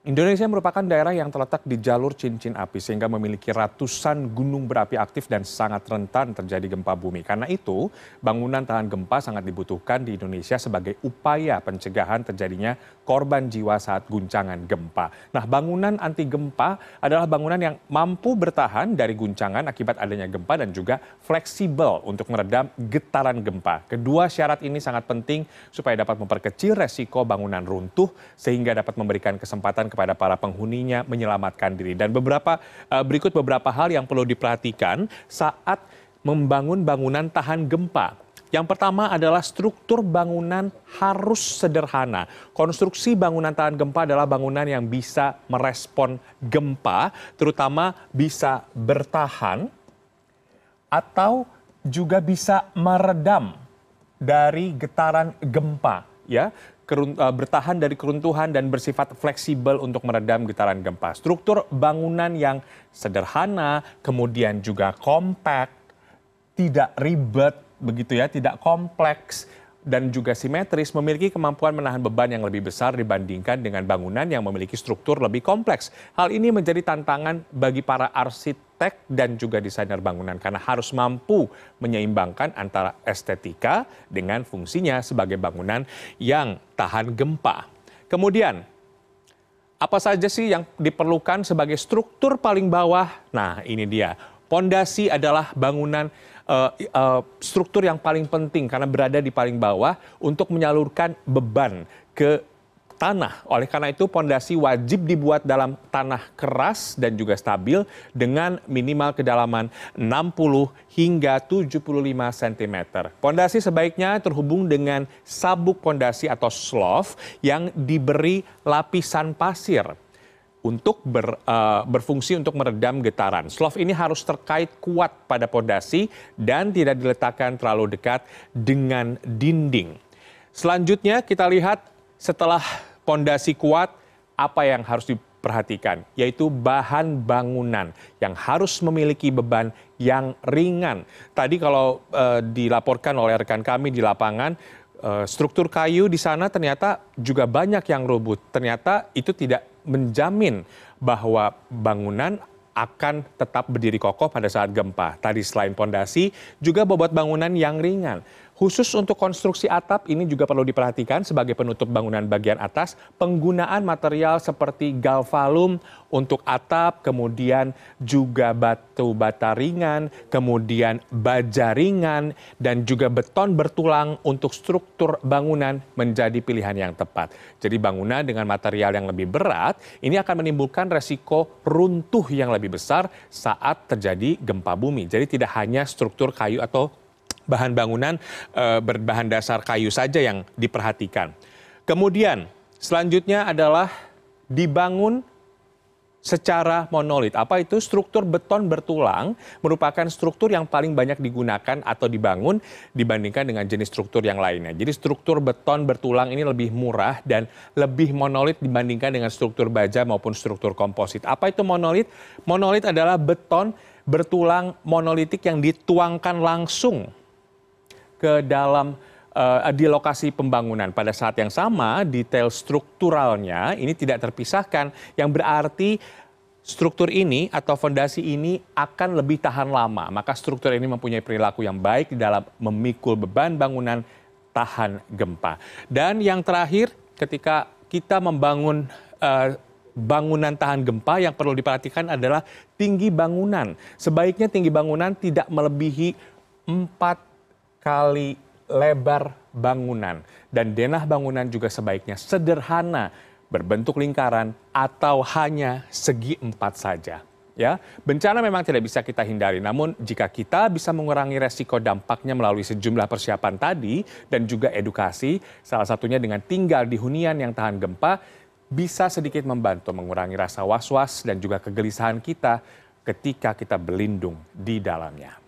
Indonesia merupakan daerah yang terletak di jalur cincin api sehingga memiliki ratusan gunung berapi aktif dan sangat rentan terjadi gempa bumi. Karena itu, bangunan tahan gempa sangat dibutuhkan di Indonesia sebagai upaya pencegahan terjadinya korban jiwa saat guncangan gempa. Nah, bangunan anti gempa adalah bangunan yang mampu bertahan dari guncangan akibat adanya gempa dan juga fleksibel untuk meredam getaran gempa. Kedua syarat ini sangat penting supaya dapat memperkecil resiko bangunan runtuh sehingga dapat memberikan kesempatan kepada para penghuninya menyelamatkan diri. Dan beberapa uh, berikut beberapa hal yang perlu diperhatikan saat membangun bangunan tahan gempa. Yang pertama adalah struktur bangunan harus sederhana. Konstruksi bangunan tahan gempa adalah bangunan yang bisa merespon gempa, terutama bisa bertahan atau juga bisa meredam dari getaran gempa ya uh, bertahan dari keruntuhan dan bersifat fleksibel untuk meredam getaran gempa. Struktur bangunan yang sederhana, kemudian juga kompak, tidak ribet begitu ya, tidak kompleks dan juga simetris memiliki kemampuan menahan beban yang lebih besar dibandingkan dengan bangunan yang memiliki struktur lebih kompleks. Hal ini menjadi tantangan bagi para arsitek dan juga desainer bangunan karena harus mampu menyeimbangkan antara estetika dengan fungsinya sebagai bangunan yang tahan gempa. Kemudian, apa saja sih yang diperlukan sebagai struktur paling bawah? Nah, ini dia. Pondasi adalah bangunan uh, uh, struktur yang paling penting karena berada di paling bawah untuk menyalurkan beban ke tanah. Oleh karena itu pondasi wajib dibuat dalam tanah keras dan juga stabil dengan minimal kedalaman 60 hingga 75 cm. Pondasi sebaiknya terhubung dengan sabuk pondasi atau slof yang diberi lapisan pasir untuk ber, uh, berfungsi untuk meredam getaran. Slof ini harus terkait kuat pada pondasi dan tidak diletakkan terlalu dekat dengan dinding. Selanjutnya kita lihat setelah pondasi kuat apa yang harus diperhatikan yaitu bahan bangunan yang harus memiliki beban yang ringan. Tadi kalau uh, dilaporkan oleh rekan kami di lapangan uh, struktur kayu di sana ternyata juga banyak yang rubuh. Ternyata itu tidak menjamin bahwa bangunan akan tetap berdiri kokoh pada saat gempa. Tadi selain pondasi, juga bobot bangunan yang ringan. Khusus untuk konstruksi atap ini juga perlu diperhatikan sebagai penutup bangunan bagian atas, penggunaan material seperti galvalum untuk atap, kemudian juga batu bata ringan, kemudian baja ringan, dan juga beton bertulang untuk struktur bangunan menjadi pilihan yang tepat. Jadi bangunan dengan material yang lebih berat ini akan menimbulkan resiko runtuh yang lebih besar saat terjadi gempa bumi. Jadi tidak hanya struktur kayu atau bahan bangunan e, berbahan dasar kayu saja yang diperhatikan. Kemudian selanjutnya adalah dibangun secara monolit. Apa itu? Struktur beton bertulang merupakan struktur yang paling banyak digunakan atau dibangun dibandingkan dengan jenis struktur yang lainnya. Jadi struktur beton bertulang ini lebih murah dan lebih monolit dibandingkan dengan struktur baja maupun struktur komposit. Apa itu monolit? Monolit adalah beton bertulang monolitik yang dituangkan langsung ke dalam uh, di lokasi pembangunan. Pada saat yang sama, detail strukturalnya ini tidak terpisahkan, yang berarti struktur ini atau fondasi ini akan lebih tahan lama. Maka struktur ini mempunyai perilaku yang baik dalam memikul beban bangunan tahan gempa. Dan yang terakhir, ketika kita membangun uh, bangunan tahan gempa yang perlu diperhatikan adalah tinggi bangunan. Sebaiknya tinggi bangunan tidak melebihi 4 kali lebar bangunan dan denah bangunan juga sebaiknya sederhana berbentuk lingkaran atau hanya segi empat saja. Ya, bencana memang tidak bisa kita hindari. Namun jika kita bisa mengurangi resiko dampaknya melalui sejumlah persiapan tadi dan juga edukasi, salah satunya dengan tinggal di hunian yang tahan gempa, bisa sedikit membantu mengurangi rasa was-was dan juga kegelisahan kita ketika kita berlindung di dalamnya.